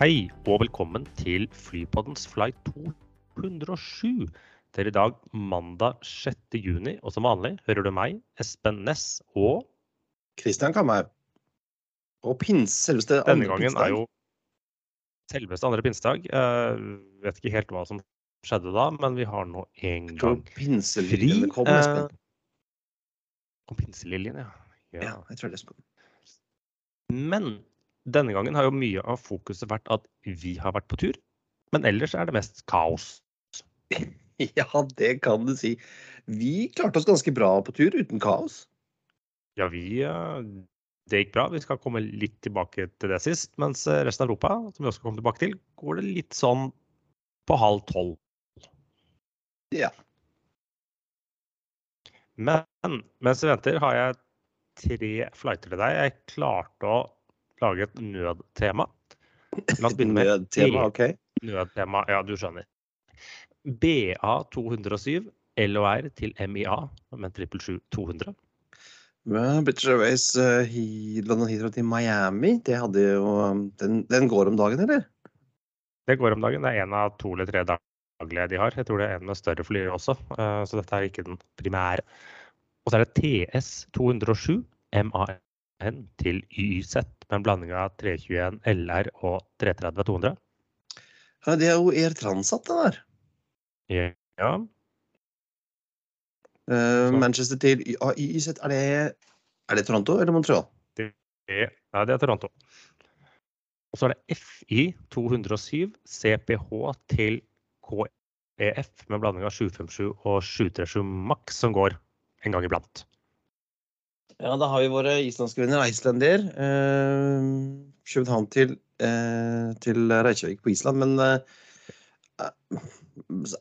Hei og velkommen til Flypoddens flight 207. Det er i dag mandag 6. juni, og som vanlig hører du meg, Espen Næss, og Kristian Kammer. Og pinse, selveste andre denne gangen pinsedag. er jo selveste andre pinsedag. Uh, vet ikke helt hva som skjedde da, men vi har nå en gang fri. kom, uh, Espen. om pinseliljen, ja. ja. Ja, jeg tror det Espen. Men denne gangen har jo mye av fokuset vært at vi har vært på tur. Men ellers er det mest kaos. Ja, det kan du si. Vi klarte oss ganske bra på tur uten kaos. Ja, vi eh, Det gikk bra. Vi skal komme litt tilbake til det sist. Mens eh, resten av Europa, som vi også skal komme tilbake til, går det litt sånn på halv tolv. Ja. Men mens vi venter, har jeg tre flighter til deg. Jeg klarte å lage et nødtema. La oss begynne med Nødtema, OK? nødtema. Ja, du skjønner. BA207 LOR til MIA med 777-200. Men British Airways uh, London Heathrow til Miami, det hadde jo den, den går om dagen, eller? Det går om dagen. Det er en av to eller tre daglige de har. Jeg tror det er en med større fly også, uh, så dette er ikke den primære. Og så er det TS 207 MAN til YZ med en blanding av 321 LR og 330 200. Ja, det er jo Air Transat, det der. Ja, Uh, Manchester til Y- ah, YZ, er det, er det Toronto eller Montreal? det, ja, det er Toronto. Og så er det FI 207 CPH til KEF med blanding av 757 og 737 Max som går en gang iblant. Ja, da har vi våre islandske venner Icelandair. kjøpt København til, eh, til Reykjavik på Island. Men eh,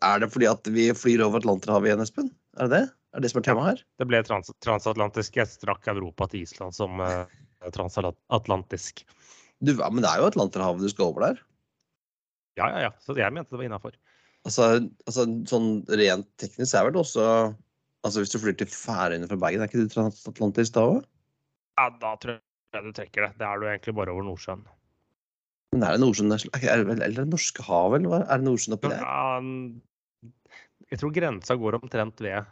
er det fordi at vi flyr over Atlanterhavet igjen, Espen? Er det det? Er det det som er temaet her? Det ble trans transatlantisk. Jeg strakk Europa til Island som eh, transatlantisk. Du, ja, men det er jo Atlanterhavet du skal over der. Ja, ja, ja. Så jeg mente det var innafor. Altså, altså sånn rent teknisk er vel det også Altså hvis du flyr til Færøyene fra Bergen, er ikke det transatlantisk da òg? Ja, da tror jeg du trekker det. Det er du egentlig bare over Nordsjøen. Men er det Nordsjøen Eller er det Norskehavet, eller? Er det Nordsjøen oppi der? Ja, jeg tror grensa går omtrent ved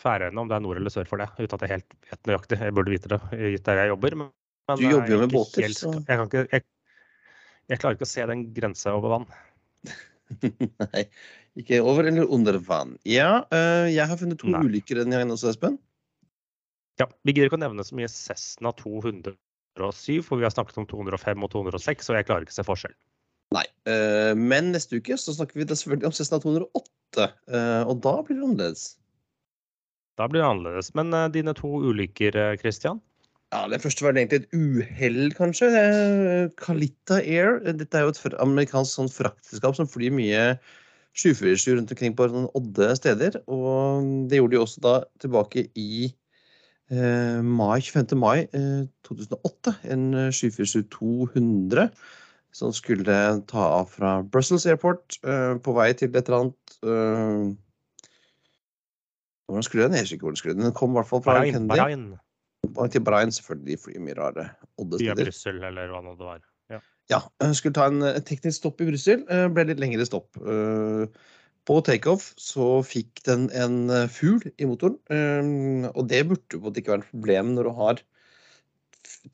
Færøyene, om det er nord eller sør for det. Uten at jeg helt vet nøyaktig. Jeg burde vite det, gitt der jeg jobber. Men, men Du jobber jo med båter, helt- så- Jeg, kan ikke, jeg, jeg klarer ikke å se den grensa over vann. Nei, ikke over eller under vann. Ja, øh, jeg har funnet to Nei. ulykker denne gangen også, Espen. Ja, Vi gidder ikke å nevne så mye Cessna 207, for vi har snakket om 205 og 206, og jeg klarer ikke å se forskjell. Nei. øh, men neste uke så snakker vi selvfølgelig om Cessna 208, øh, og da blir det annerledes. Da blir det annerledes. Men eh, dine to ulykker, eh, Christian? Ja, Det første var egentlig et uhell, kanskje. Kalita Air. Dette er jo et amerikansk sånn fraktselskap som flyr mye 747 rundt omkring på sånne odde steder. Og det gjorde de også da tilbake i eh, mai, 25. mai eh, 2008. En eh, 747-200 som skulle ta av fra Brussels Airport eh, på vei til et eller annet eh, Hvordan skulle den? Jeg husker ikke hvor den skulle. Den kom i hvert fall fra Bahrain. Kennedy. Til Brian, selvfølgelig. De flyr mye rare Via oddesteder. Brussel, eller hva nå det var. Ja. Ja, skulle ta en eh, teknisk stopp i Brussel. eh, Ble litt lengre stopp. Eh, På takeoff så fikk den en fugl i motoren. Og det burde på ikke være et problem når du har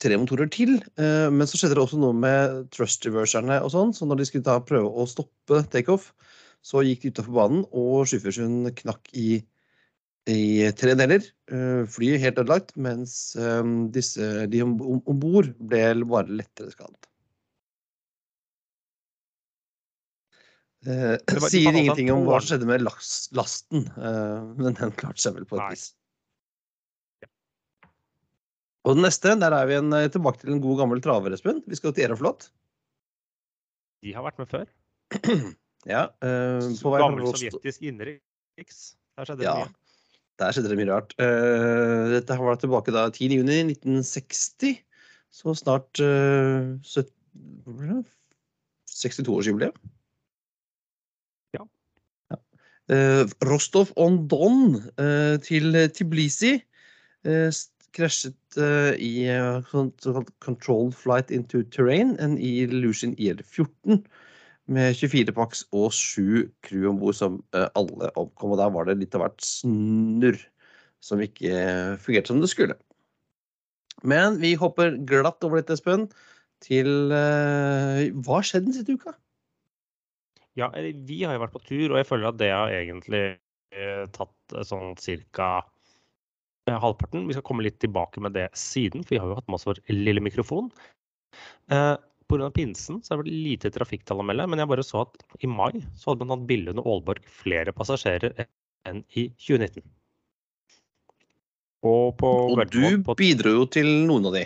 tre motorer til. Men så skjedde det også noe med thrust reverserne og sånn. Så når de skulle ta prøve å stoppe takeoff, så gikk de utafor banen, og 747 knakk i i tre deler. Eh, Flyet helt ødelagt, mens eh, disse, de om bord ble bare lettere skadet. Eh, Det var- sier altså ingenting om hva som skjedde med lasten, eh, men den klarte seg vel på et vis. Og den neste, der er vi en, tilbake til en god gammel traver, Espen. Vi skal til Aeroflot. De har vært med før. Ja, eh, på vei Gammel sovjetisk innenriks. Der skjedde det Ja, mye. Der skjedde det mye rart. Eh, dette var tilbake da 10. juni 1960. Så snart uh, 62-årsjubileum. Ja. ja. Eh, Rostov on Don eh, til Tbilisi. Eh, krasjet i såkalt controlled flight into terrain, en Illusion IL-14 med 24 paks og 7 crew om bord som uh, alle omkom. Og der var det litt av hvert snurr som ikke fungerte som det skulle. Men vi hopper glatt over dette, Espen, til Hva har skjedd den siste uka? Ja, vi har jo vært på tur, og jeg føler at det har egentlig tatt sånn cirka halvparten. Vi skal komme litt tilbake med det siden, for vi har jo hatt med oss vår lille mikrofon. Eh, Pga. pinsen så har det vært lite trafikktall å melde, men jeg bare så at i mai så hadde bl.a. Billund og Aalborg flere passasjerer enn i 2019. Og, på og du på, bidro jo til noen av de.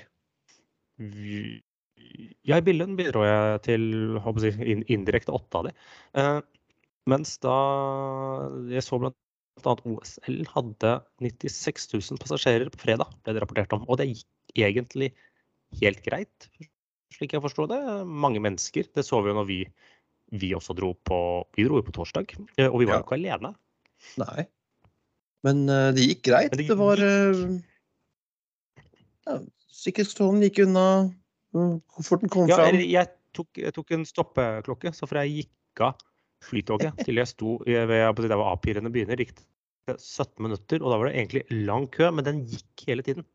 Ja, i Billund bidro jeg til jeg, indirekte åtte av de. Eh, mens da jeg så blant bl.a. OSL hadde 96 000 passasjerer på fredag, ble det rapportert om. Og det gikk egentlig helt greit, slik jeg forstår det. Mange mennesker. Det så vi jo når vi, vi også dro på Vi dro jo på torsdag, eh, og vi var jo ja. ikke alene. Nei. Men uh, det gikk greit. Det, det, var uh, ja, Sikkerhetskontrollen gikk unna. Komforten kom ja, fram. Jeg tok, jeg tok en stoppeklokke, så for jeg gikk av Flytoget til jeg sto ved der hvor A-pirene begynner, gikk det 17 minutter. Og da var det egentlig lang kø, men den gikk hele tiden.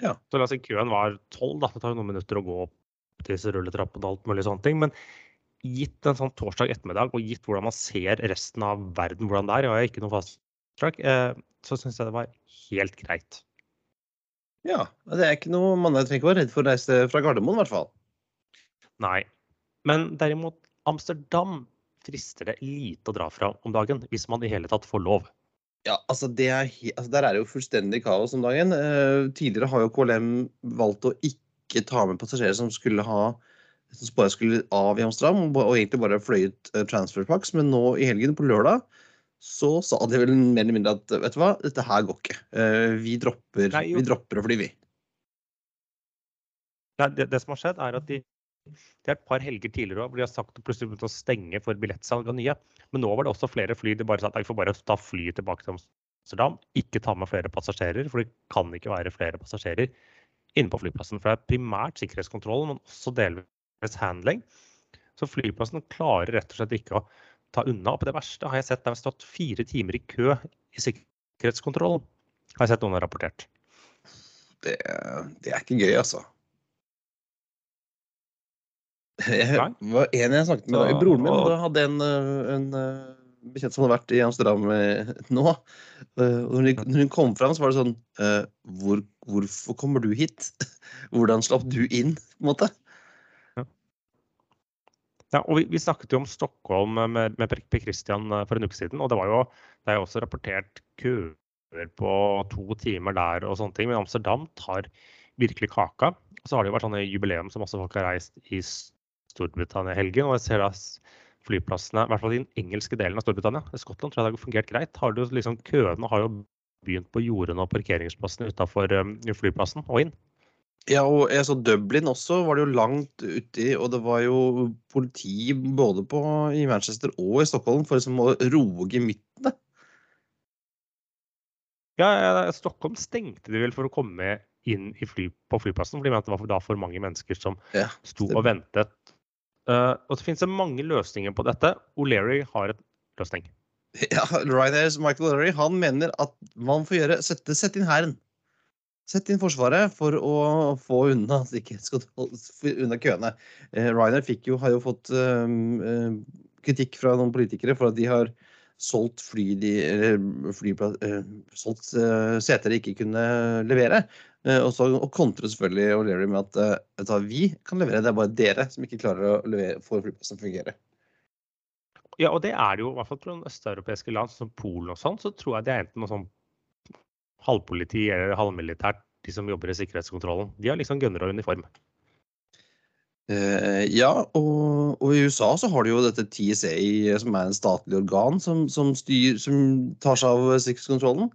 Ja. Så la oss si køen var 12, da. Det tar jo noen minutter å gå opp disse rulletrappene og alt mulig sånne ting. Men gitt en sånn torsdag ettermiddag, og gitt hvordan man ser resten av verden hvordan det er, jeg har ikke noe fast track, eh, så syns jeg det var helt greit. Ja. Det er ikke noe man trenger ikke være redd for å reise fra Gardermoen, i hvert fall. Nei. Men derimot Amsterdam frister det lite å dra fra om dagen, hvis man i hele tatt får lov. Ja, altså, er, altså Der er det jo fullstendig kaos om dagen. Uh, tidligere har jo KLM valgt å ikke ta med passasjerer som skulle ha som bare skulle av i Amsterdam, og egentlig bare fløyet uh, transferpacks. Men nå i helgen, på lørdag, så sa de vel mer eller mindre at vet du hva, dette her går ikke. Uh, vi, dropper, Nei, vi dropper å fly, vi. Det, det, som har skjedd, er at de det er et par helger tidligere hvor de har sagt at plutselig begynt å stenge for billettsalg av nye. Men nå var det også flere fly. De bare sa at vi får bare ta flyet tilbake til Amsterdam. Ikke ta med flere passasjerer, for det kan ikke være flere passasjerer inne på flyplassen. For det er primært sikkerhetskontrollen, men også delvis handling. Så flyplassen klarer rett og slett ikke å ta unna. Og på det verste har jeg sett der vi har stått fire timer i kø i sikkerhetskontrollen. Har jeg sett noen har rapportert. Det, det er ikke gøy, altså. Jeg var en jeg snakket med, Broren min og... hadde en, eh, en eh, bekjent som hadde vært i Amsterdam eh, nå. Og når hun kom fram, så var det sånn Hvor, Hvorfor kommer du hit? Hvordan slapp du inn? på en måte? Ja, og vi, vi, snakket jo om Stockholm med, med Per Christian for en uke siden. og Det var jo, det er jo også rapportert køer på to timer der og sånne ting. Men Amsterdam tar virkelig kaka. Og Så har det jo vært sånne jubileum som også folk har reist i Storbritannia i helgen. Og jeg ser da flyplassene, i hvert fall i den engelske delen av Storbritannia, i Skottland tror jeg det har fungert greit. Har du liksom, køene har jo begynt på jordene og parkeringsplassene utafor um, flyplassen og inn. Ja, og jeg så Dublin også var det jo langt uti, og det var jo politi både på, i Manchester og i Stockholm for liksom å roe gemyttene. Ja, ja, Stockholm stengte de vel for å komme inn fly, på flyplassen, for de mente det var da for mange mennesker som ja, sto og ventet Uh, og det finnes mange løsninger på dette. O'Leary har et løsning. Ja, Ryanairs Michael O'Leary han mener at man får gjøre Sette, sette inn hæren. Sett inn Forsvaret for å få unna, unna køene. Uh, Ryanair jo, har jo fått uh, kritikk fra noen politikere for at de har solgt fly de, fly, solgt seter de ikke kunne levere. Eh, og så kontrer selvfølgelig O'Leary med at uh, vi kan levere, det er bare dere som ikke klarer å levere, få flyplassen til å fungere. Ja, og det er det jo i hvert fall fra østeuropeiske land som Polen og sånn, så tror jeg det er enten noe sånn halvpoliti eller halvmilitært, de som jobber i sikkerhetskontrollen. De har liksom gunner og uniform. Uh, ja, og, og, i USA så har du jo dette TSA, som er en statlig organ som, som, styr, som tar seg av sikkerhetskontrollen.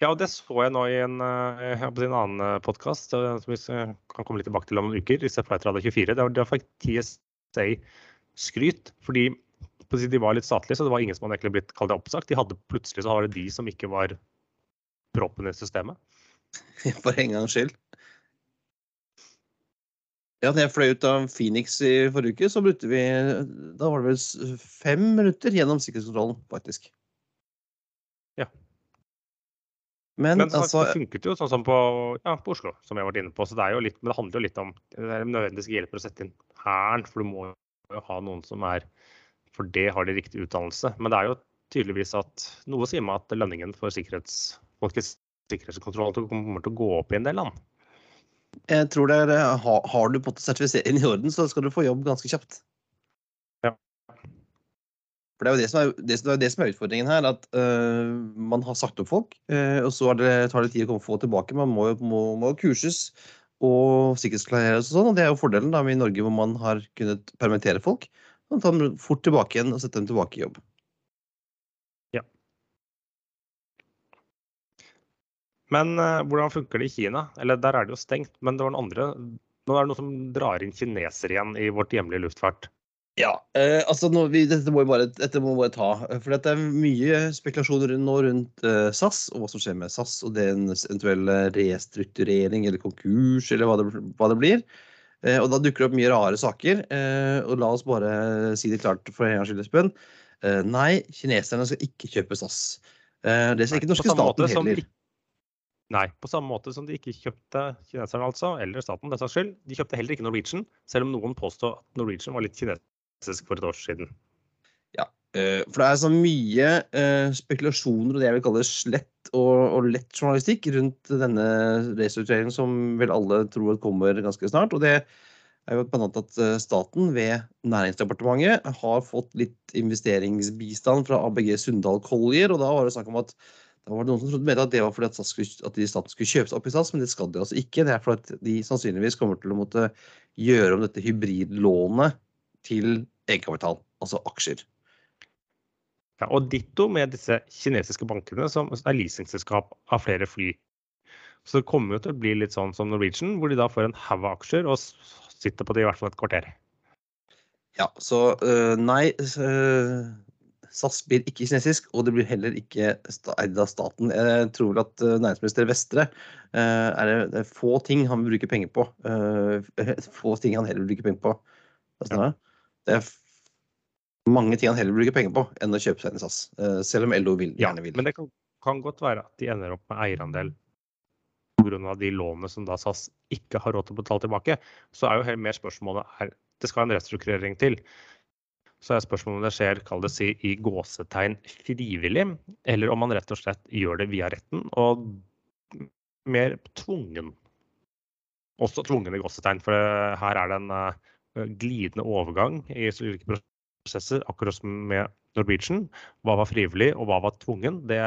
Ja, og det så jeg nå i en, eh, en annen eh, podkast som vi kan komme litt tilbake til om noen uker. disse Flightradio 24. Da, da fikk TSA skryt. fordi de var litt statlige, så det var ingen som hadde blitt kalt oppsagt. De hadde Plutselig så var det de som ikke var proppen i systemet. For en gangs skyld. Ja, da jeg fløy ut av Phoenix i forrige uke, så brukte vi Da var det vel fem minutter gjennom sikkerhetskontrollen, faktisk. Ja. Men, Men altså det funket jo sånn som på, ja, på Oslo, som jeg har vært inne på. Så det, er jo litt, men det handler jo litt om Det er nødvendigvis ikke hjelper å sette inn Hæren, for du må jo ha noen som er For det har de riktig utdannelse. Men det er jo tydeligvis at noe sier meg at lønningen for sikkerhets, folkets sikkerhetskontroll kommer til å gå opp i en del land. jeg tror det er, Har du på en måte sertifiseringen i orden, så skal du få jobb ganske kjapt. For det er jo det som er, det, som er, det som er utfordringen her, at uh, man har sagt opp folk, uh, og så det, tar det tid å komme få tilbake. Man må jo kurses og sikkerhetsklareres og sånn, og det er jo fordelen da i Norge hvor man har kunnet permittere folk. Man tar dem fort tilbake igjen og setter dem tilbake i jobb. Ja. Men uh, hvordan funker det i Kina? Eller der er det jo stengt, men det var den andre Nå er det noe som drar inn kinesere igjen i vårt hjemlige luftfart. Ja, eh, altså vi, dette må vi bare, dette må vi bare ta. For det er mye spekulasjoner nå rundt eh, SAS og hva som skjer med SAS og dens eventuelle restrukturering eller konkurs eller hva det, hva det blir. Eh, og da dukker det opp mye rare saker. Eh, og la oss bare si det klart for en gangs skyld, Espen. Eh, nei, kineserne skal ikke kjøpe SAS. Eh, det skal ikke norske staten heller. Nei, på samme måte som de ikke kjøpte kineserne, altså, eller staten, det saks skyld. De kjøpte heller ikke Norwegian, selv om noen påstod at Norwegian var litt kinesisk for et år siden. Ja, For det er så mye eh, spekulasjoner og det jeg vil kalle slett og, og lett journalistikk rundt denne restruktureringen som vel alle tror kommer ganske snart. Og det er jo blant at eh, staten ved Næringsdepartementet har fått litt investeringsbistand fra ABG Sundal Collier, og da var det snakk om at da var det noen som trodde at det var fordi at, skulle, staten skulle kjøpes opp i SAS, men det skal de altså ikke. Det er fordi at de sannsynligvis kommer til å måtte gjøre om dette hybridlånet til egenkapital, altså aksjer. Ja, og ditto med disse kinesiske bankene, som er leasingselskap av flere fly. Så det kommer jo til å bli litt sånn som Norwegian, hvor de da får en haug av aksjer og sitter på det i hvert fall et kvarter. Ja, så øh, nei, øh, SAS blir ikke kinesisk, og det blir heller ikke eid av staten. Jeg tror vel at øh, næringsminister Vestre øh, er det, få ting han vil bruke penger på. få ting han heller vil bruke penger på. Hva det? Det er mange ting han heller bruker penger på enn å kjøpe seg en SAS. øh, selv om LO vil, Ja, gjerne vil. men det kan, kan godt være at de ender opp med eierandel pga. de lånene som da SAS ikke har råd til å betale tilbake. Så er jo helt mer spørsmålet er, Det skal en restrukturering til. Så er spørsmålet om det skjer kall det si, i gåsetegn frivillig, eller om man rett og slett gjør det via retten og mer tvungen. Også tvungen i gåsetegn, for her er det en eh, glidende overgang i ulike prosesser, akkurat som med Norwegian. Hva var frivillig, og hva var tvungen? Det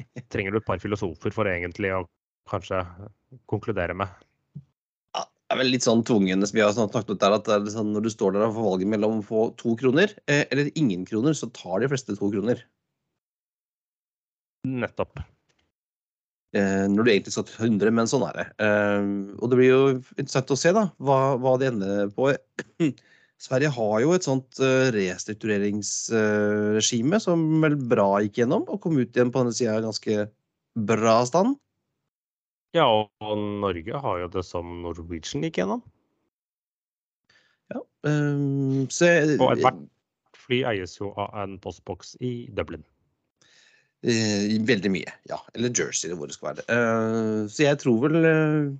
trenger du et par filosofer for egentlig å kanskje konkludere med. Ja, det er vel litt sånn tvungen, vi har snakket om der, at sånn, når du står der og får valget mellom å få to kroner eh, eller ingen kroner, så tar de fleste to kroner. Nettopp. Eh, når du egentlig satt til 100, men sånn er det. Eh, og det blir jo interessant å se da, hva, hva det ender på. Sverige har jo et sånt eh, restruktureringsregime som vel bra gikk gjennom, og kom ut igjen på denne sida ganske bra stand. Ja, og Norge har jo det som Norwegian gikk gjennom. Ja. um, så Og ethvert fly eies jo av en postboks i Dublin. Eh, veldig mye, ja. Eller Jersey, eller hvor det skal være. Eh, så jeg tror vel eh,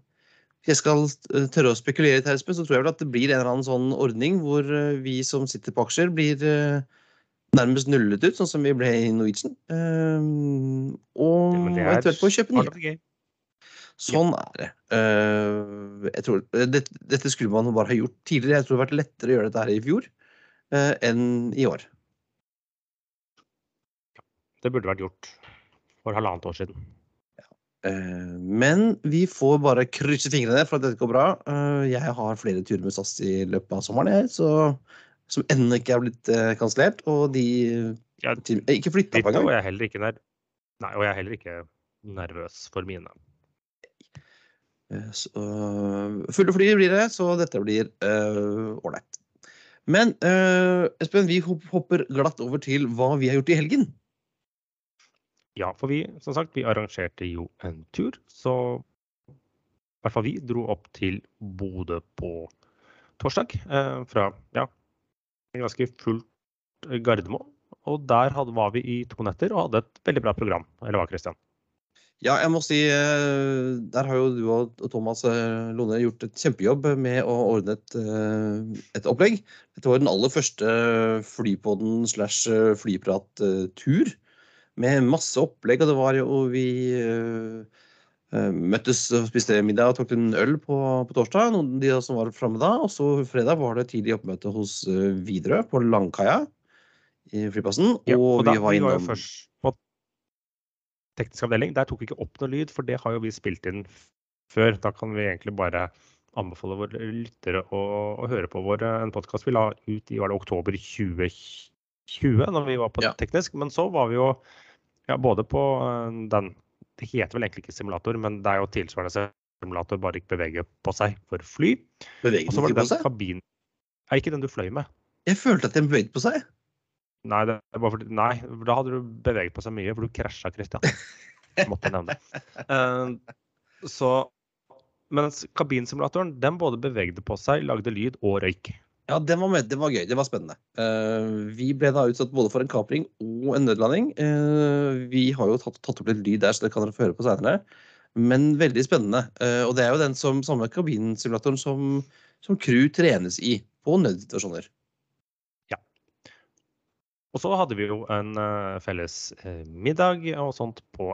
jeg skal tørre å spekulere litt her, så tror jeg vel at det blir en eller annen sånn ordning hvor vi som sitter på aksjer, blir nærmest nullet ut, sånn som vi ble i Norwegian. Og ja, eventuelt på å kjøpe nye. Sånn er det. Jeg tror, eh, det, dette skulle man bare ha gjort tidligere. Jeg tror det har vært lettere å gjøre dette her i fjor enn i år. Det burde vært gjort for halvannet år siden. Eh, Men vi får bare krysse fingrene for at dette går bra. Eh, Jeg har flere turer med SAS i løpet av sommeren, jeg, så, som ennå ikke er blitt eh, kansellert. Og de Ja, eh, ikke flytta på engang. og jeg er heller ikke ner Nei, og jeg er heller ikke nervøs for mine. Så, Fulle fly blir det, så dette blir ålreit. Uh, Men uh, Espen, vi hopper glatt over til hva vi har gjort i helgen. Ja, for vi som sagt, vi arrangerte jo en tur. Så i hvert fall vi dro opp til Bodø på torsdag. Eh, fra ja, en ganske fullt Gardermoen. Og der hadde, var vi i to netter og hadde et veldig bra program. Eller hva, Christian? Ja, jeg må si eh, der har jo du og Thomas eh, Lone gjort et kjempejobb med å ordne et, eh, et opplegg. Dette var den aller første Flypodden slash flyprat-tur med masse opplegg. Og det var jo vi møttes og spiste middag og tok en øl på, på torsdag. Noen de som var framme da. Og så fredag var det tidlig oppmøte hos Widerøe på Langkaia i flyplassen. Ja, og, og da, vi var, innom... var jo først på teknisk avdeling. Der tok vi ikke opp noe lyd, for det har jo vi spilt inn før. Da kan vi egentlig bare anbefale våre lyttere å, å høre på vår, en podkast vi la ut i var det oktober 2020, når vi var på ja. teknisk. Men så var vi jo ja, både på eh, den Det heter vel egentlig ikke simulator, men det er jo tilsvarende simulator, bare ikke beveger på seg for fly. Beveget den ikke på seg? Kabin... Nei, ikke den du fløy med. Jeg følte at den beveget på seg. Nei, fordi, nei, da hadde du beveget på seg mye, for du krasja, Christian. Måtte nevne det. Uh, så, mens kabinsimulatoren den både bevegde på seg, lagde lyd og røyk. Ja, det var, med, det var gøy. Det var spennende. Uh, vi ble da utsatt både for en kapring og en nødlanding. Uh, vi har jo tatt, tatt, opp litt lyd der, så det kan dere få høre på senere. Men veldig spennende. Uh, og det er jo den som, samme kabinsimulatoren som, som crew trenes i på nødsituasjoner. Og så hadde vi jo en felles middag og sånt på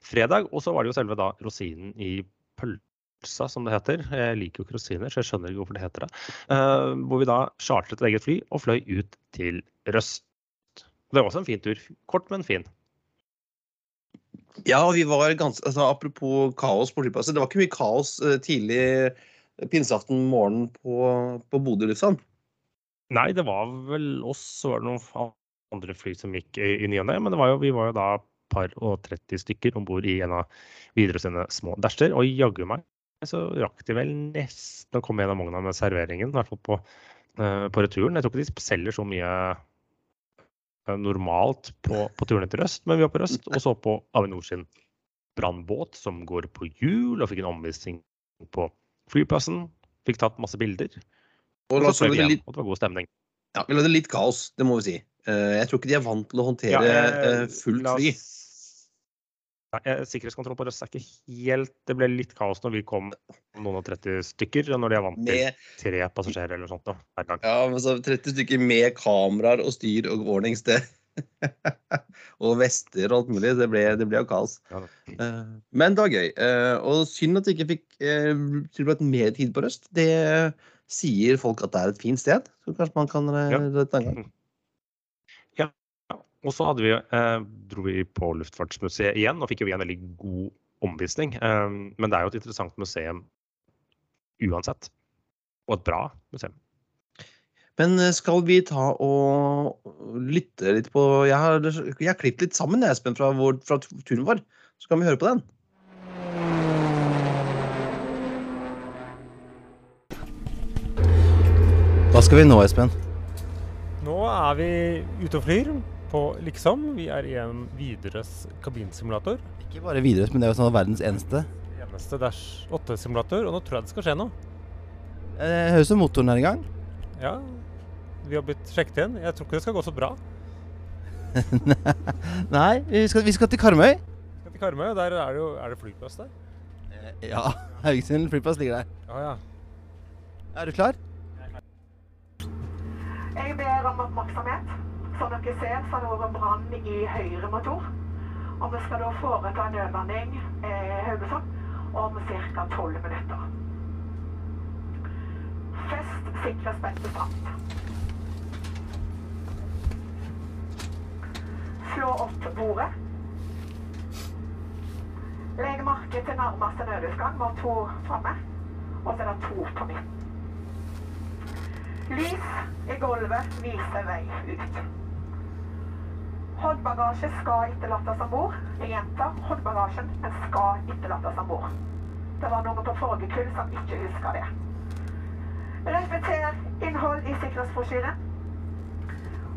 fredag. Og så var det jo selve da rosinen i pølsa, som det heter. Jeg liker jo krosiner, så jeg skjønner ikke hvorfor det heter det. hvor vi da chartret et eget fly og fløy ut til Røst. Det var også en fin tur. Kort, men fin. Ja, vi var ganske altså, Apropos kaos på flyplassen. Det var ikke mye kaos tidlig pinseaften morgen på, på Bodø lufthavn. Nei, det var vel oss, så var det noen andre fly som gikk i, ny og ne. Men var jo, vi var jo da par og 30 stykker om bord i en av Widerøe sine små dæsjer. Og jaggu meg så rakk de vel nesten å komme gjennom vogna med serveringen. I hvert fall på, uh, på, returen. Jeg tror ikke de selger så mye uh, normalt på, på turene til Røst, men vi var på Røst og så på Avinor sin brannbåt som går på hjul, og fikk en omvisning på flyplassen. Fikk tatt masse bilder. Og, og så fløy vi hjem, og det var god stemning. Ja, Vi lagde litt kaos, det må vi si. Eh, jeg tror ikke de er vant til å håndtere ja, eh, fullt fly. Ja, sikkerhetskontroll på Røst er ikke helt Det ble litt kaos når vi kom noen og 30 stykker. Når de er vant til tre passasjerer eller sånt. Da, ja, men så 30 stykker med kameraer og styr og warnings, det og vester og alt mulig. Det ble, det ble jo kaos. Ja. Eh, men det var gøy. Og synd at vi ikke fikk tilbrakt mer tid på Røst. Det sier folk at det er et fint sted. Så kanskje man kan ja. en gang. Og så vi, eh, dro vi på Luftfartsmuseet igjen og fikk jo en veldig god omvisning. Eh, men det er jo et interessant museum uansett. Og et bra museum. Men eh, skal vi ta og lytte litt på Jeg har, jeg har klippet litt sammen, Espen, fra, vår, fra turen vår. Så kan vi høre på den. Hva skal vi nå, Espen? Nå er vi ute og flyr på liksom. Vi er i en Widerøes kabinsimulator. Ikke bare Widerøes, men det er jo sånn verdens eneste. Eneste Dash 8-simulator, og nå tror jeg det skal skje noe. Det høres ut som motoren er i gang. Ja. Vi har blitt sjekket igjen. Jeg tror ikke det skal gå så bra. Nei, vi skal, vi skal, til Karmøy. Vi skal til Karmøy, og der er det jo Er det flyplass der? Eh, ja. Haugesund flyplass ligger der. Ah, ja. Er du klar? Jeg ber om oppmerksomhet. Som dere ser, så har det vært brann i høyre motor. Og vi skal da foreta nødlanding eh, om ca. 12 minutter. Fest sikkerhetsbelte stramt. Slå opp bordet. Legg merke til nærmeste nødutgang var to framme, og så er det to på midten. Lys i gulvet viser vei ut. Håndbagasje skal etterlates om bord. Jeg gjentar, håndbagasjen skal etterlates om bord. Det var noen på forrige kull som ikke huska det. Repeter innhold i sikkerhetsbrosjyren.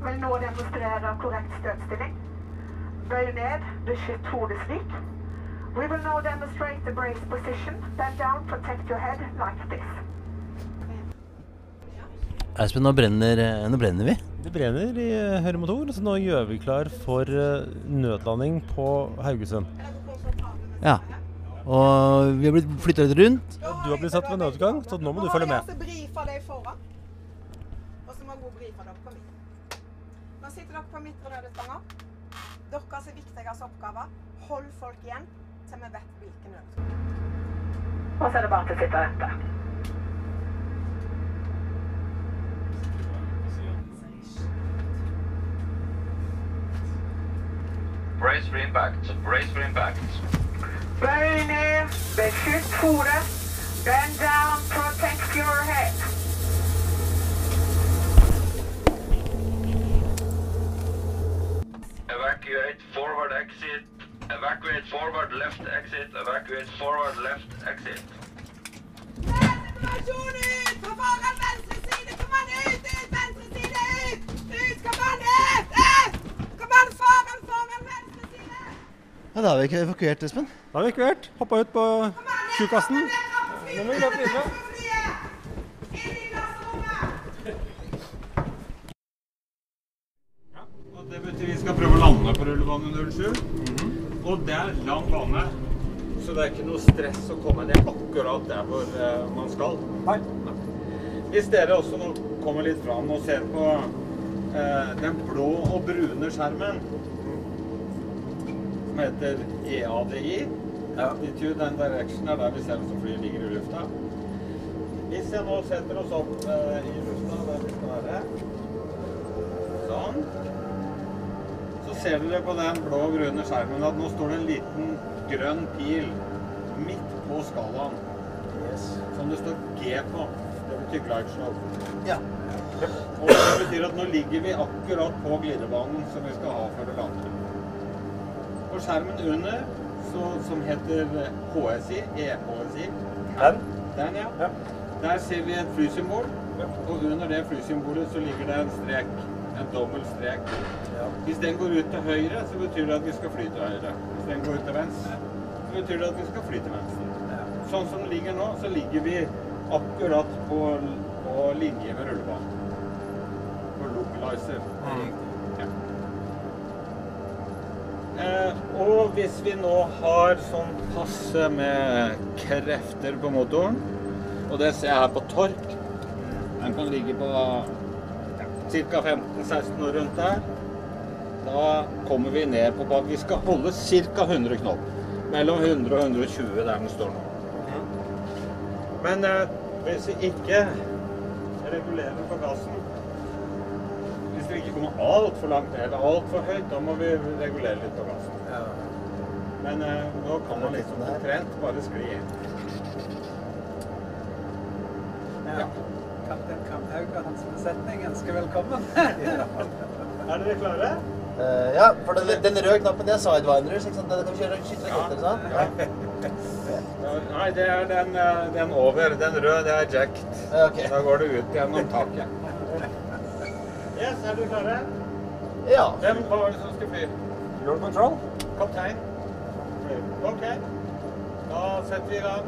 Vil nå demonstrere korrekt støtstilling. Bøy ned, beskytt hodet slik. We will now demonstrate the brace position. Bend down, protect your head like this. Espen, nå brenner, eh, nå brenner vi. Det brenner i eh, høyre motor, så nå gjør vi klar for eh, nødlanding på Haugesund. Ja. Og vi har blitt flytta litt rundt. Du har blitt satt ved nødutgang, så nå må du følge med. Nå sitter dere på midtre nødutganger. Deres viktigste oppgave hold folk igjen til vi vet hvilken nødutgang. Og så er det bare til å sitte og Brace for impact. Brace for impact. Bøy ned, beskytt hodet. Bend down, protect your head. Evacuate forward exit. Evacuate forward left exit. Evacuate forward left exit. Ja, Da har vi ikke evakuert, Espen. Da har vi evakuert. Hoppa ut på tjukkasen. Nå må vi løpe videre. Klasserommet! Og Det betyr vi skal prøve å lande på rullebane 07. Og det er lang bane, så det er ikke noe stress å komme ned akkurat der hvor eh, man skal. Nei. Hvis dere også nå kommer litt fram og ser på eh, den blå og brune skjermen, som heter EADI, Attitude and Direction, er der vi ser oss flyet ligger i lufta. Hvis jeg nå setter oss opp eh, i lufta der vi skal være, sånn, så ser dere på den blå og grønne skjermen at nå står det en liten grønn pil midt på skalaen. Som det står G på. Det betyr glide slow. Ja. Og det betyr at nå ligger vi akkurat på glidebanen som vi skal ha før det lander. På skjermen under, så, som heter HSI, EHSI Den? Den, ja. Ja. Der ser vi et flysymbol, og under det flysymbolet så ligger det en strek. En dobbel strek. Hvis den går ut til høyre, så betyr det at vi skal fly til høyre. Hvis den går ut til venstre, så betyr det at vi skal fly til venstre. Sånn som det ligger nå, så ligger vi akkurat på, på linje med rullebanen. På localizer. Ja. Hvis vi nå har sånn passe med krefter på motoren, og det ser jeg her på tork, den kan ligge på ca. 15-16 år rundt der, da kommer vi ned på bak. vi skal holde ca. 100 knop. Mellom 100 og 120 der den står nå. Men eh, hvis vi ikke regulerer på gassen Hvis vi ikke kommer altfor langt ned eller altfor høyt, da må vi regulere litt på gassen. Men eh, nå kan man liksom omtrent bare skli inn. Ja. Kaptein Kamhaug og hans besetning ønsker velkommen. Er dere klare? Uh, ja, for den, den røde knappen det er sidewinders, ikke sant? Den kan vi kjøre skyte raketter, sant? Ja. Ja, Nei, det er den, eh, den over. Den røde, det er jacked. Okay. Da går det ut gjennom taket. Yes, er du klare? Ja. Hvem var det som skulle fly? Your control. Kaptein. OK. Da setter vi i gang.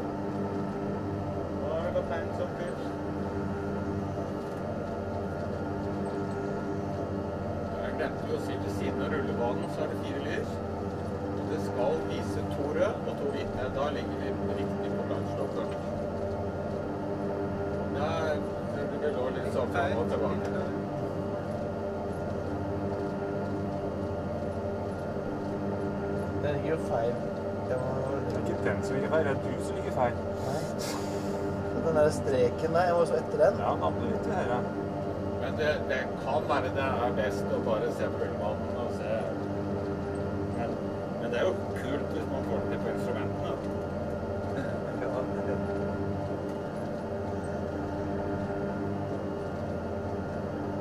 Da er det kapteinen som kurs. Jeg glemte jo å si ved siden av rullebanen så er det fire lys. Det skal vise to røde og to hvite. Da ligger vi riktig på landslokket. Der det lå litt sånn fram og tilbake. then you're jo feil. Det er ikke den som ligger feil, det er du som ligger feil. Nei. Den der streken der, jeg må så etter den. Ja, han andre litt til høyre. Men det, det kan være det er best å bare se på rullebanen og se men, men det er jo kult hvis man får den til på instrumentene.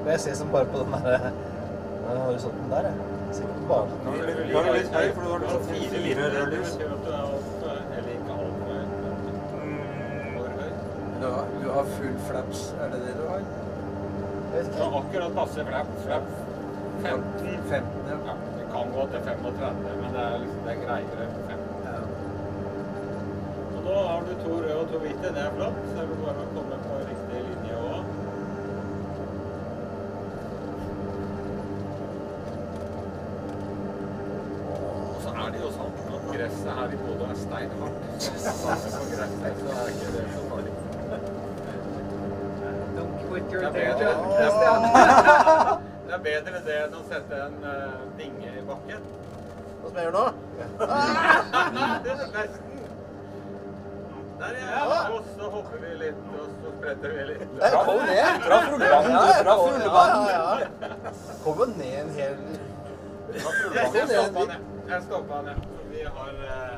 Jeg ser som bare på den der eh, horisonten der, jeg. Ikke. Nå blir du litt, høy, for du har sånn fire fire røde lys. du er har, full flaps, er det det du har? Vet akkurat passe flaps. flapp 15. 15, ja. Ja, det kan gå til 35, men det er, liksom, det er greiere på 15. Ja. Og nå har du to røde og to hvite. Det er flott. Så er det bare å komme på det er bedre. Det er-. Det er det enn å sette en uh, i bakken. Hva som jeg gjør nå? Det er nesten. Der, ja. Og så hopper vi litt, og så spretter vi litt. Der kom ned! Fra fullbanen! Ja, ja, ja. Kom jo ned en hel Jeg stoppa ned. Jeg stoppa. Vi har eh,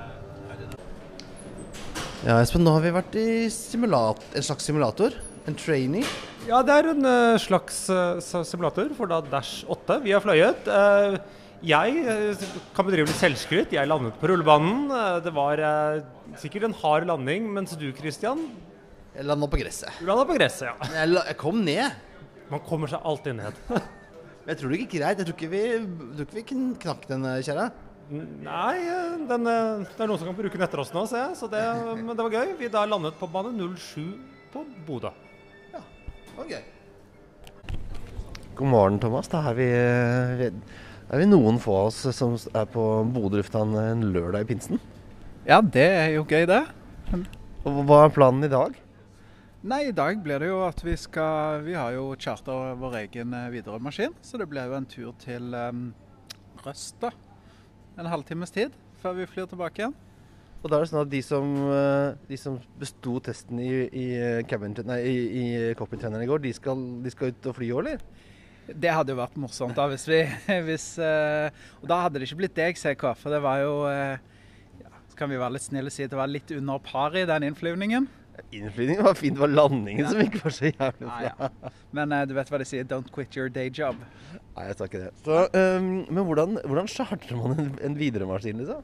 Ja, Espen, nå har vi vært i simulat en slags simulator. En trainee. Ja, det er en uh, slags uh, simulator for da Dash 8. Vi har fløyet. Uh, jeg kan bedrive litt selvskryt. Jeg landet på rullebanen. Det var sikkert en hard landing, mens du, Christian, Jeg landa på gresset. du landet på gresset, ja. Jeg, jeg kom ned. Man kommer seg alltid ned. Men jeg tror det gikk greit. Jeg tror ikke vi, tror ikke vi knakk den kjerra. Nei, den, eh, det er noen som kan bruke den etter oss nå, ser jeg. Så det, men det var gøy. Vi da landet på bane 07 på Bodø. gøy. God morgen, Thomas. Da er vi, eh, er vi noen få av oss som er på Bodø lufthavn en lørdag i pinsen. Ja, det er jo gøy, det. Og hva er planen i dag? Nei, i dag blir det jo at vi skal Vi har jo charter vår egen eh, Widerøe-maskin, så det blir jo en tur til um, Røst, da. En halvtimes tid før vi flyr tilbake igjen. Og da er det sånn at de som, eh, de som besto testen i, i, eh, nei, i, i i går, de skal, de skal ut og fly òg, eller? Det hadde jo vært morsomt da, hvis vi hvis, eh, Og da hadde det ikke blitt deg, CK, for det var jo ja, Så kan vi være litt snille og si at det var litt under par i den innflyvningen. Innflyvningen var fin, det var landingen som ikke var så jævlig bra. ja. Men uh, du vet hva de sier, 'don't quit your day job'. Nei, jeg sa ikke det. Så, um, men hvordan, hvordan charter man en, en Widerøe-maskin, liksom?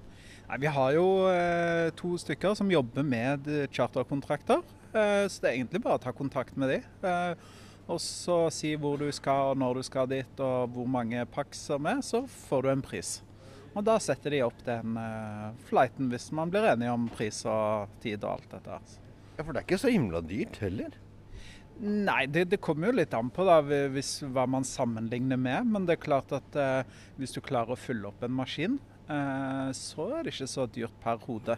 Nei, Vi har jo uh, to stykker som jobber med eh, charterkontrakter. Uh, så det er egentlig bare å ta kontakt med de. Og så si hvor du skal og når du skal dit og hvor mange pakser som er, så får du en pris. Og da setter de opp den flighten hvis man blir enige om pris og tid og alt dette. her. Ja, For det er ikke så himla dyrt heller. Nei, det, det kommer jo litt an på da, hvis, hva man sammenligner med. Men det er klart at eh, hvis du klarer å fylle opp en maskin, eh, så er det ikke så dyrt per hode.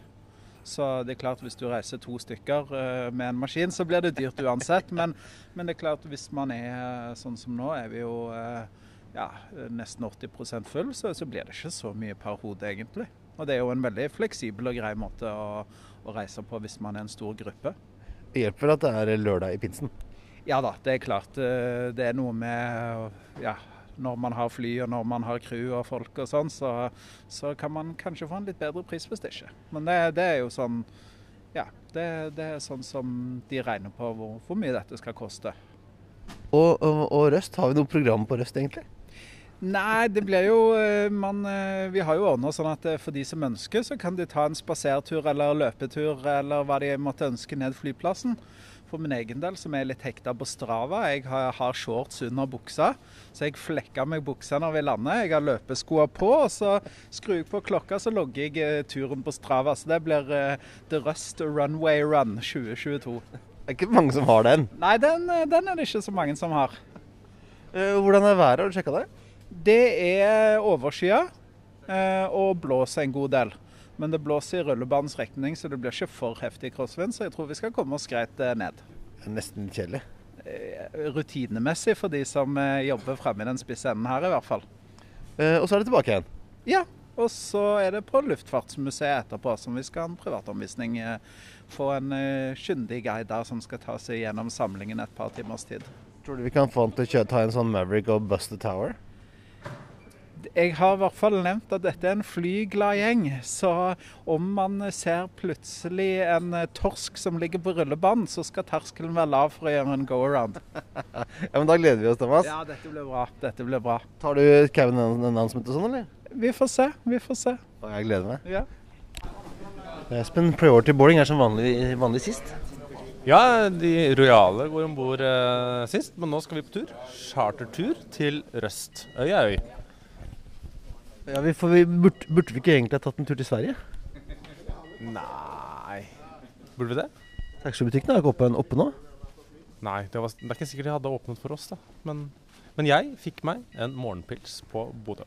Så det er klart hvis du reiser to stykker eh, med en maskin, så blir det dyrt uansett. Men, men det er klart hvis man er eh, sånn som nå, er vi jo eh, ja, nesten 80 full, så, så blir det ikke så mye per hode egentlig. Og det er jo en veldig fleksibel og grei måte å, å reise på hvis man er en stor gruppe. Det hjelper at det er lørdag i pinsen. Ja da, det er klart. eh, Det er noe med ja, når man har fly og når man har crew og folk og sånn, så, så kan man kanskje få en litt bedre pris hvis det ikke. Men det, det er jo sånn Ja, det, det er sånn som de regner på hvor, hvor mye dette skal koste. Og, og, og Røst, har vi noe program på Røst, egentlig? Nei, det blir jo eh, man, eh, Vi har jo ordna sånn at eh, for de som ønsker, så kan de ta en spasertur eller løpetur eller hva de måtte ønske ned flyplassen. For min egen del, som er litt hekta på Strava, jeg har, har shorts under buksa. Så jeg flekker meg buksa når vi lander. Jeg har løpeskoa på, og så skrur jeg på klokka, så logger jeg turen på Strava. Så det blir uh, The Rust Runway Run 2022. Det er ikke mange som har den. Nei, den, den er det ikke så mange som har. Hvordan er været? Har du sjekka det? Det er overskya eh, og blåser en god del. Men det blåser i rullebanens retning, så det blir ikke for heftig crosswind. Så jeg tror vi skal komme oss greit eh, ned. Nesten kjedelig. Eh, Rutinemessig for de som jobber fremme i den spisse enden her, i hvert fall. Eh, og så er det tilbake igjen. Ja, og så er det på Luftfartsmuseet etterpå, som vi skal ha en privatomvisning. Få en kyndig guide der som skal ta seg gjennom samlingen et par timers tid. Tror du vi kan få han til å ta en sånn Maverick og Buster Tower? Jeg har i hvert fall nevnt at dette er en flyglad gjeng. Så om man ser plutselig en eh, torsk som ligger på rullebanen, så skal terskelen være lav for å gjøre en go-around. Ja, men Da gleder vi oss, Thomas. Ja, dette blir bra. Dette blir bra. Tar du Kevin announcement og sånn, eller? Vi får se. Vi får se. Og jeg gleder meg. Ja. Espen, priority boarding er som vanlig, vanlig sist. Ja, de rojale går om bord eh, sist, men nå skal vi på tur. Chartertur til Røst. Øy er øy. Ja, vi får, vi burde, burde vi ikke egentlig ha tatt en tur til Sverige? Nei Burde vi det? Taxfree-butikken er ikke oppe, oppe nå. Nei, det, var, det er ikke sikkert de hadde åpnet for oss, da. Men, men jeg fikk meg en morgenpils på Bodø.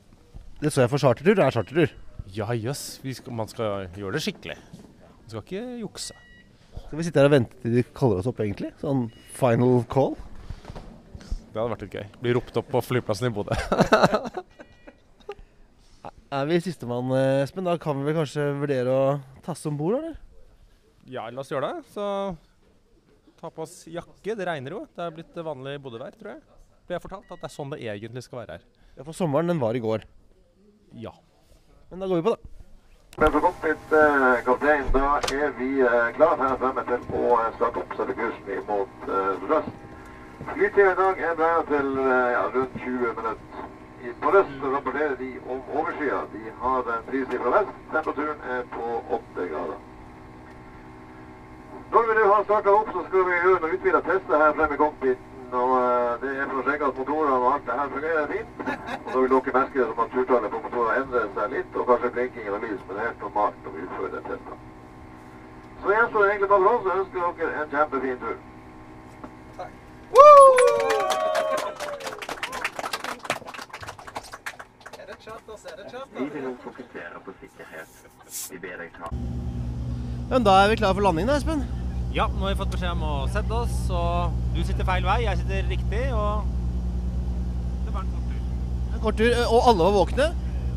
Det så jeg for chartertur. Det er chartertur. Ja jøss, Yes. man skal gjøre det skikkelig. Man skal ikke jukse. Skal vi sitte her og vente til de kaller oss opp, egentlig? Sånn final call? Det hadde vært litt gøy. Bli ropt opp på flyplassen i Bodø. Er vi sistemann, Espen? Da kan vi vel kanskje vurdere å tasse om bord, eller? ja, la oss gjøre det. Så ta på oss jakke. Det regner jo. Det er blitt vanlig bodøvær, tror jeg. Ble jeg fortalt at det er sånn det egentlig skal være her. Ja, for sommeren, den var i går. Ja. Men da går vi på, da. Men for cockpit, eh, kaptein, da er vi eh, klar her fremme til å eh, starte opp kursen imot eh, Røst. Flytida i dag er der til eh, ja, rundt 20 minutter. På Røst rapporterer de om overskya. De har en fristid fra vest. Temperaturen er på 8 grader. Når vi nå har starta opp, så skal vi gjøre noen utvida tester her fremme i cockpiten. Og eh, det er for å sjekke at motorene og alt det her fungerer fint. Og da vil dere merke det som at turtallet på motorene endrer seg litt, og kanskje blinkingen og lys, men det er helt normalt når vi utfører den testen. Så gjenstår det egentlig bare for oss å ønske dere en kjempefin tur. Takk. det charter, så er det charter. Vi vil nå fokusere på sikkerhet. Vi ber deg ta Men da er vi klare for landing, da, Espen. Ja, nå har vi fått beskjed om å sette oss, og du sitter feil vei, jeg sitter riktig, og det var en kort tur. En kort tur, eh, og alle var våkne.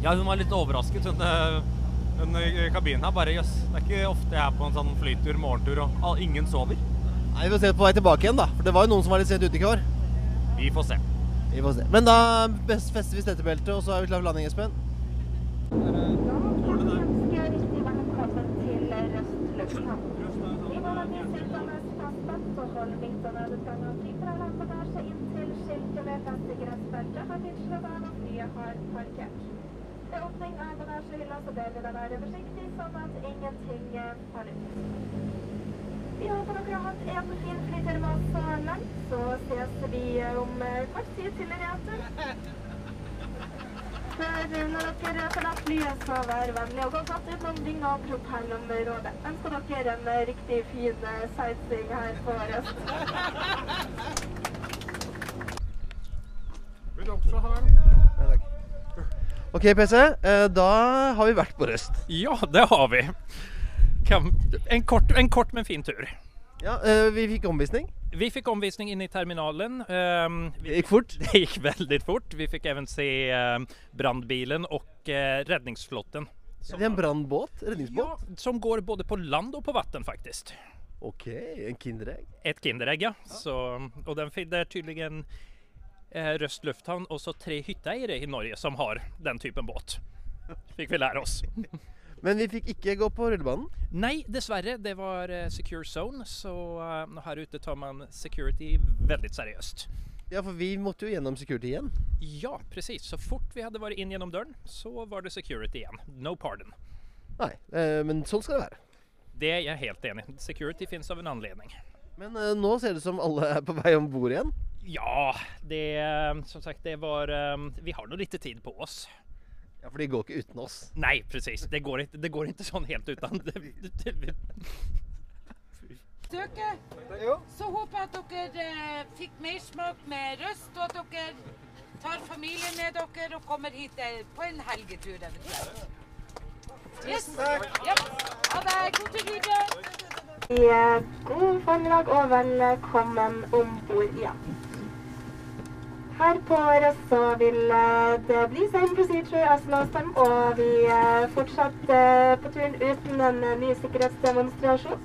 Ja, hun var litt overrasket, hun, den kabinen her. Bare jøss, det er ikke ofte jeg er på en sånn flytur, morgentur, og ingen sover. Nei, Vi får se på vei tilbake igjen, da. For det var jo noen som var litt sent ute i går. Vi får se. Vi får se. Men da fester vi setebeltet, og så er vi klar for landing, Espen. Ved åpning av bagasjehylla så deler vi da være forsiktig, sånn at ingenting eh, faller ut. Vi håper dere har hatt en fin flytur med oss så langt, så ses vi om kort tid til. For eh, når dere forlater flyet, så vær vennlig og gå godt utenom dynga og propellområdet. Ønsker dere en riktig fin eh, sightseeing her på Røst. OK, PC. eh, Da har vi vært på Røst. Ja, det har vi. En, kort, en kort men fin tur. Ja, eh, Vi fikk omvisning. Vi fikk omvisning inne i terminalen. Ehm, Det gikk fort. det gikk veldig fort. Vi fikk even se brannbilen brandbilen och eh, Er Det er en brannbåt? Redningsbåt? Ja, som går både på land og på vatten faktisk. OK, en Kinderegg. Et Kinderegg, ja. Så, og den finner tydeligvis eh, Røst lufthavn og så tre hytteeiere i Norge som har den typen båt. Fikk vi lære oss. Men vi fikk ikke gå på rullebanen. Nei, dessverre. Det var eh, secure zone, så her här ute tar man security veldig seriøst. Ja, for vi måtte jo gjennom security igjen. Ja, precis. Så fort vi hadde vært inn gjennom døren, så var det security igjen. No pardon. Nei, eh, men sånn skal det være. Det er jeg helt enig. i. Security fins av en anledning. Men eh, nå ser det ut som alle er på vei om bord igjen. Ja, det eh, som sagt, det var eh, Vi har nå litt tid på oss. Ja, For de går ikke uten oss. Nei, precis. Det går inte, det går ikke sånn helt det, Dere, så håper jeg at dere eh, fikk mersmak med Røst, og at dere tar familien med dere og kommer hit eh, på en helgetur eventuelt. Yes. Ja. Ha det. God tur videre. God formiddag og velkommen om bord igjen. Her på Røst så vil eh, det bli same procedure as last time, og vi eh, fortsetter på turen uten en eh, ny sikkerhetsdemonstrasjon.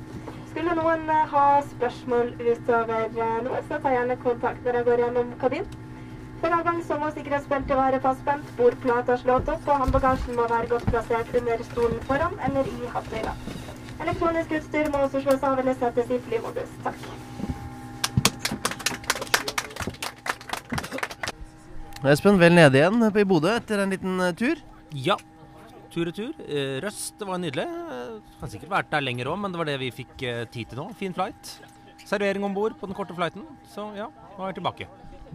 Skulle noen eh, ha spørsmål utover eh, noe, så ta gjerne kontakt når jeg går gjennom kabinen. Før avgang så må sikkerhetsbeltet være fastspent, bordplata slått opp, og håndbagasjen må være godt plassert under stolen foran eller i hattøyla. Elektronisk utstyr må også slås av eller settes i flymodus. Takk. Espen, vel nede igjen i Bodø etter en liten eh, tur. Ja. Tur og tur. Røst var nydelig. Kan Har sikkert vært der lenger òg, men det var det vi fikk eh, tid til nå. Fin flight. servering om bord på den korte flighten. Så ja, nå er jeg tilbake.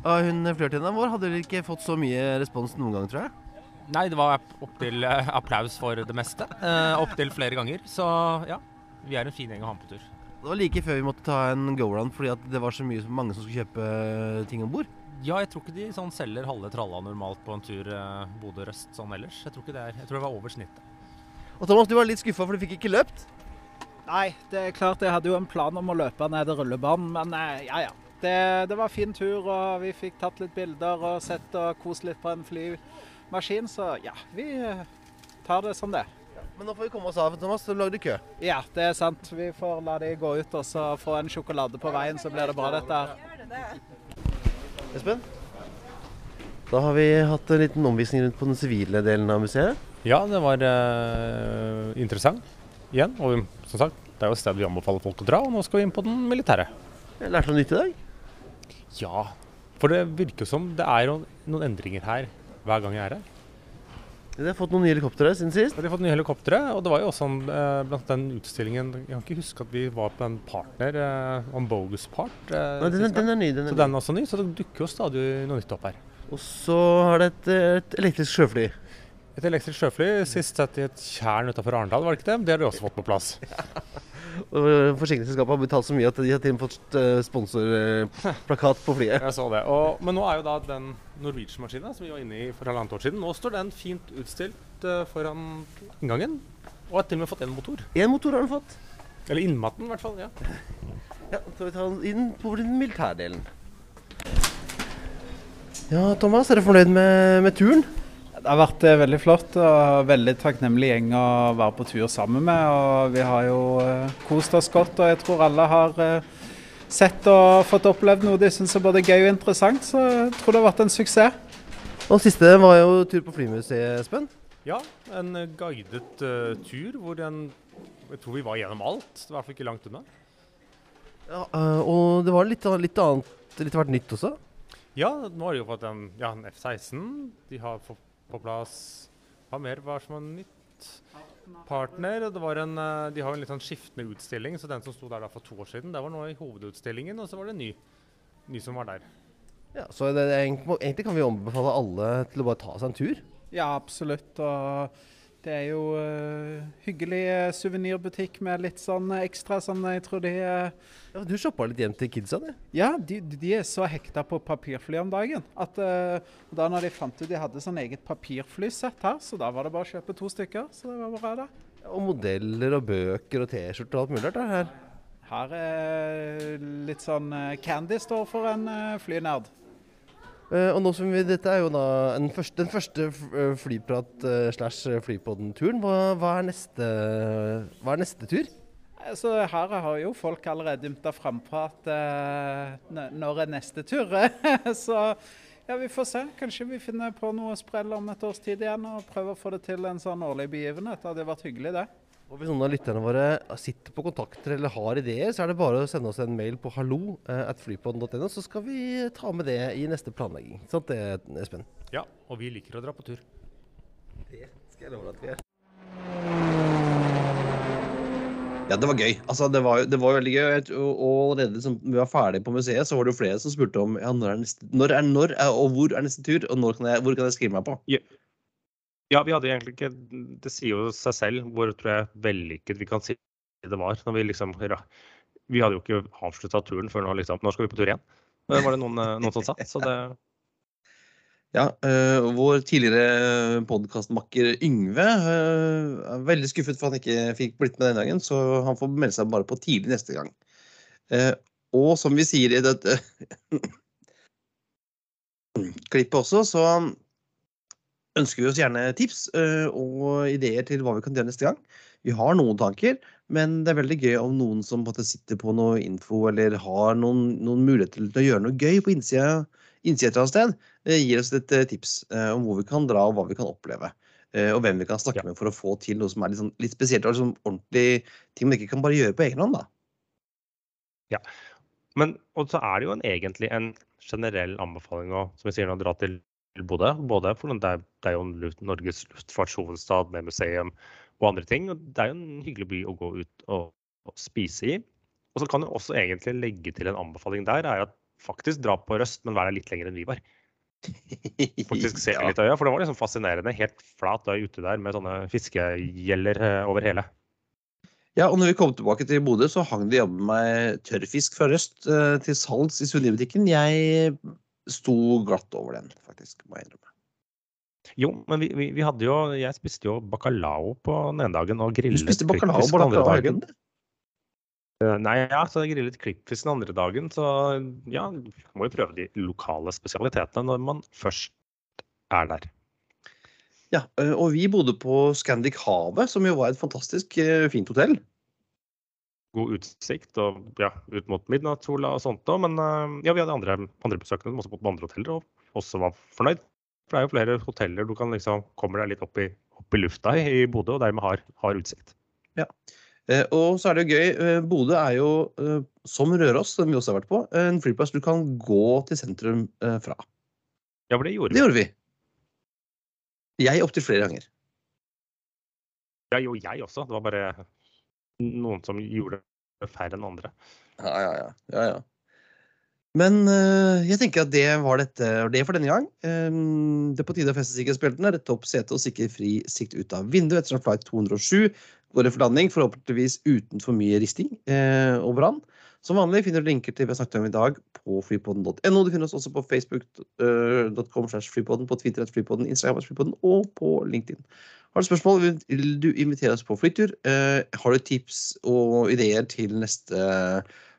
Av hun flørtvenninna vår hadde dere ikke fått så mye respons noen gang, tror jeg. Nei, det var opptil applaus for det meste. Uh, Opptil flere ganger. Så ja, vi er en fin gjeng å ha med på tur. Det var like før vi måtte ta en go-round fordi at det var så mye, mange som skulle kjøpe eh, ting om bord. Ja, jeg tror ikke de sånn selger halve tralla normalt på en tur eh, Bodø-Røst sånn ellers. Jeg tror ikke det er, jeg tror det var over snittet. Og Thomas, du var litt skuffa for du fikk ikke løpt? Nei, det er klart jeg hadde jo en plan om å løpe ned rullebanen, men eh, ja ja. Det, det var fin tur, og vi fikk tatt litt bilder og sett og kost litt på en flymaskin, så ja, vi eh, tar det som det. Men nå får vi komme oss av, Thomas. Du lagde kø. Ja, det er sant. Vi får la de gå ut og så få en sjokolade på veien, så blir det bra, dette her. Espen? Da har vi hatt en liten omvisning rundt på den sivile delen av museet. Ja, det var eh, interessant igjen. Og som sagt, det er jo et sted vi anbefaler folk å dra, og nå skal vi inn på den militære. Jeg lærte noe nytt i dag. Ja, for det virker som det er noen endringer her hver gang jeg er her. De har fått noen nye helikoptre siden sist. Ja, de har fått nye helikoptre, og det var jo også en, eh, blant den utstillingen Jeg kan ikke huske at vi var på en partner, eh, on bogus part. Eh, Nei, den, den er ny. Den er så ny. den er også ny, så det dukker jo stadig noe nytt opp her. Og så har det et, et elektrisk sjøfly. Et elektrisk sjøfly, sist sett i et tjern utafor Arendal, var det ikke det? Det har de også fått på plass. Og Forsikringsselskapet har betalt så mye at de har til og med fått eh, sponsorplakat på flyet. Jeg så det. Og, men nå er jo da den Norwegian-maskina som vi var inne i for halvannet år siden, nå står den fint utstilt eh, foran inngangen. Og har til og med fått én motor. Én motor har den fått. Eller innmaten, i hvert fall. ja. Ja, så vi tar den inn på den militærdelen. Ja, Thomas, er du fornøyd med, med turen? Det har vært eh, veldig flott og veldig takknemlig gjeng å være på tur sammen med. og Vi har jo eh, kost oss godt, og jeg tror alle har eh, sett og fått opplevd noe de syns er både gøy og interessant. Så jeg tror det har vært en suksess. Og siste var jo tur på Flymuseet, Espen. Ja, en guidet uh, tur hvor en Jeg tror vi var gjennom alt. Det var i hvert fall ikke langt unna. Ja, uh, og det var litt, litt annet, litt hvert nytt også. Ja, nå har de jo fått en, ja, en F-16. De har fått på plass Hva mer var som var nytt? Partner. og Det var en, eh, de har en litt sånn skiftende utstilling, så den som sto der da for to år siden, det var nå i hovedutstillingen, og så var det en ny, ny som var der. Ja, så det, egentlig, egentlig kan vi anbefale alle til å bare ta seg en tur. Ja, absolutt. Og det er jo uh, hyggelig uh, suvenirbutikk med litt sånn ekstra sånn jeg tror de uh, Ja, Du shoppa litt hjem til kidsa, du? Ja, de, de er så hekta på papirfly om dagen. At uh, da når de fant ut de hadde sånn eget papirflysett her, så da var det bare å kjøpe to stykker. Så det var bra, da. Og modeller og bøker og T-skjorter og alt mulig rart er her. Her er litt sånn eh, Candy står for en eh, flynerd. Eh, og nå som vi, Dette er jo da den første eh, flyprat eh, slash flypodden-turen. Hva, hva, hva er neste tur? Så her har jo folk allerede ymta frampå at eh, når er neste tur? så ja, vi får se. Kanskje vi finner på noe sprell om et års tid igjen og prøver å få det til en sånn årlig begivenhet. Det hadde vært hyggelig, det. Og Hvis noen av lytterne våre sitter på kontakter eller har ideer, så er det bare å sende oss en mail på hallo eh, at flypodden.no, så skal vi ta med det i neste planlegging. Sant det, Espen? Ja, og vi liker å dra på tur. Det skal jeg love at vi gjør. Ja, det var gøy. Altså, det var, det var veldig gøy. Og allerede som vi var ferdig på museet, så var det jo flere som spurte om ja, når er neste, når er, når er, og hvor er neste tur, og når kan jeg, hvor kan jeg skrive meg på? Ja. Ja, vi hadde egentlig ikke Det sier jo seg selv hvor tror jeg vellykket vi kan si det var. Når vi liksom Vi hadde jo ikke avslutta turen før nå, liksom. Nå skal vi på tur igjen. Det var det noen, eh, noen som sa. Så det Ja, øh, vår tidligere podkastmakker Yngve øh, er veldig skuffet for at han ikke fikk blitt med denne gangen, så han får melde seg bare på tidlig neste gang. Eh, og som vi sier i dette klippet også, så ønsker vi oss gjerne tips øh, og ideer til hva vi kan gjøre neste gang. Vi har noen tanker, men det er veldig gøy om noen som sitter på noe info eller har noen, noen muligheter til å gjøre noe gøy på innsida innsida et sted, eh, gir oss et eh, tips eh, om hvor vi kan dra og hva vi kan oppleve. eh, Og hvem vi kan snakke med for å få til noe som er litt, sånn, litt spesielt. og liksom ordentlig ting man ikke kan bare gjøre på egen hånd. da. Ja. Men og så er det jo en, egentlig en generell anbefaling å som sier, dra til Bodø. Både for det er, det er jo en luft, Norges luftfartshovedstad med museum og andre ting. og Det er jo en hyggelig by å gå ut og, og spise i. Og så kan du også egentlig legge til en anbefaling der, er at faktisk dra på Røst, men vær der litt lenger enn vi var. Faktisk se litt øya, for det var liksom fascinerende. Helt flat øy ute der med sånne fiskegjeller eh, over hele. Ja, og når vi kom tilbake til Bodø, så hang det jammen meg tørrfisk fra Røst eh, til salgs i Sunnibutikken. Jeg sto glatt over den, faktisk, må jeg innrømme. Jo, men vi, vi, vi hadde jo Jeg spiste jo bacalao på den ene dagen og grillet spiste bacalao på den andre dagen. Eh, Nei, ja, så jeg grillet klippfisk den andre dagen. Så ja, må jo prøve de lokale spesialitetene når man først er der. Ja, eh, og vi bodde på Scandic Havet, som jo var et fantastisk eh, fint hotell. God utsikt og ja, ut mot midnattssola og sånt òg. Men eh, ja, vi hadde andre, andre besøkende som også bodde på andre hoteller og også var fornøyd. For det er jo flere hoteller du kan liksom kommer deg litt opp i, opp i lufta i, i Bodø, og dermed har, har utsikt. Ja. Eh, Og så er det jo gøy. eh, Bodø er jo, som Røros, som vi også har vært på, en flyplass du kan gå til sentrum fra. Ja, for det gjorde Det gjorde vi. Jeg opptil flere ganger. Ja, jo, jeg også. Det var bare noen som gjorde det færre enn andre. Ja, ja, ja. ja, ja. Men uh, jeg tenker at det var dette det for denne gang. Um, det er på tide å feste sikkerhetsbeltene, rette opp setet og sikre fri sikt ut av vinduet ettersom flight 207 går i for landing, forhåpentligvis uten for mye risting uh, og brann. Som vanlig finner du linker til vi har snakket om i dag på flypodden.no. Du finner oss også på facebook.com slash flypodden, på Twitter at flypodden, Instagram at flypodden og på LinkedIn. Har du spørsmål, vil du invitere oss på flytur? Eh, har du tips og ideer til neste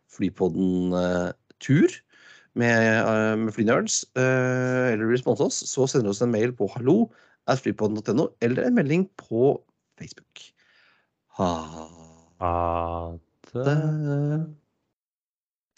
Flypodden-tur med, eh, med flynerds, eh, eller vil sponse oss, så sender du oss en mail på hallo at flypodden.no, eller en melding på Facebook. Ha det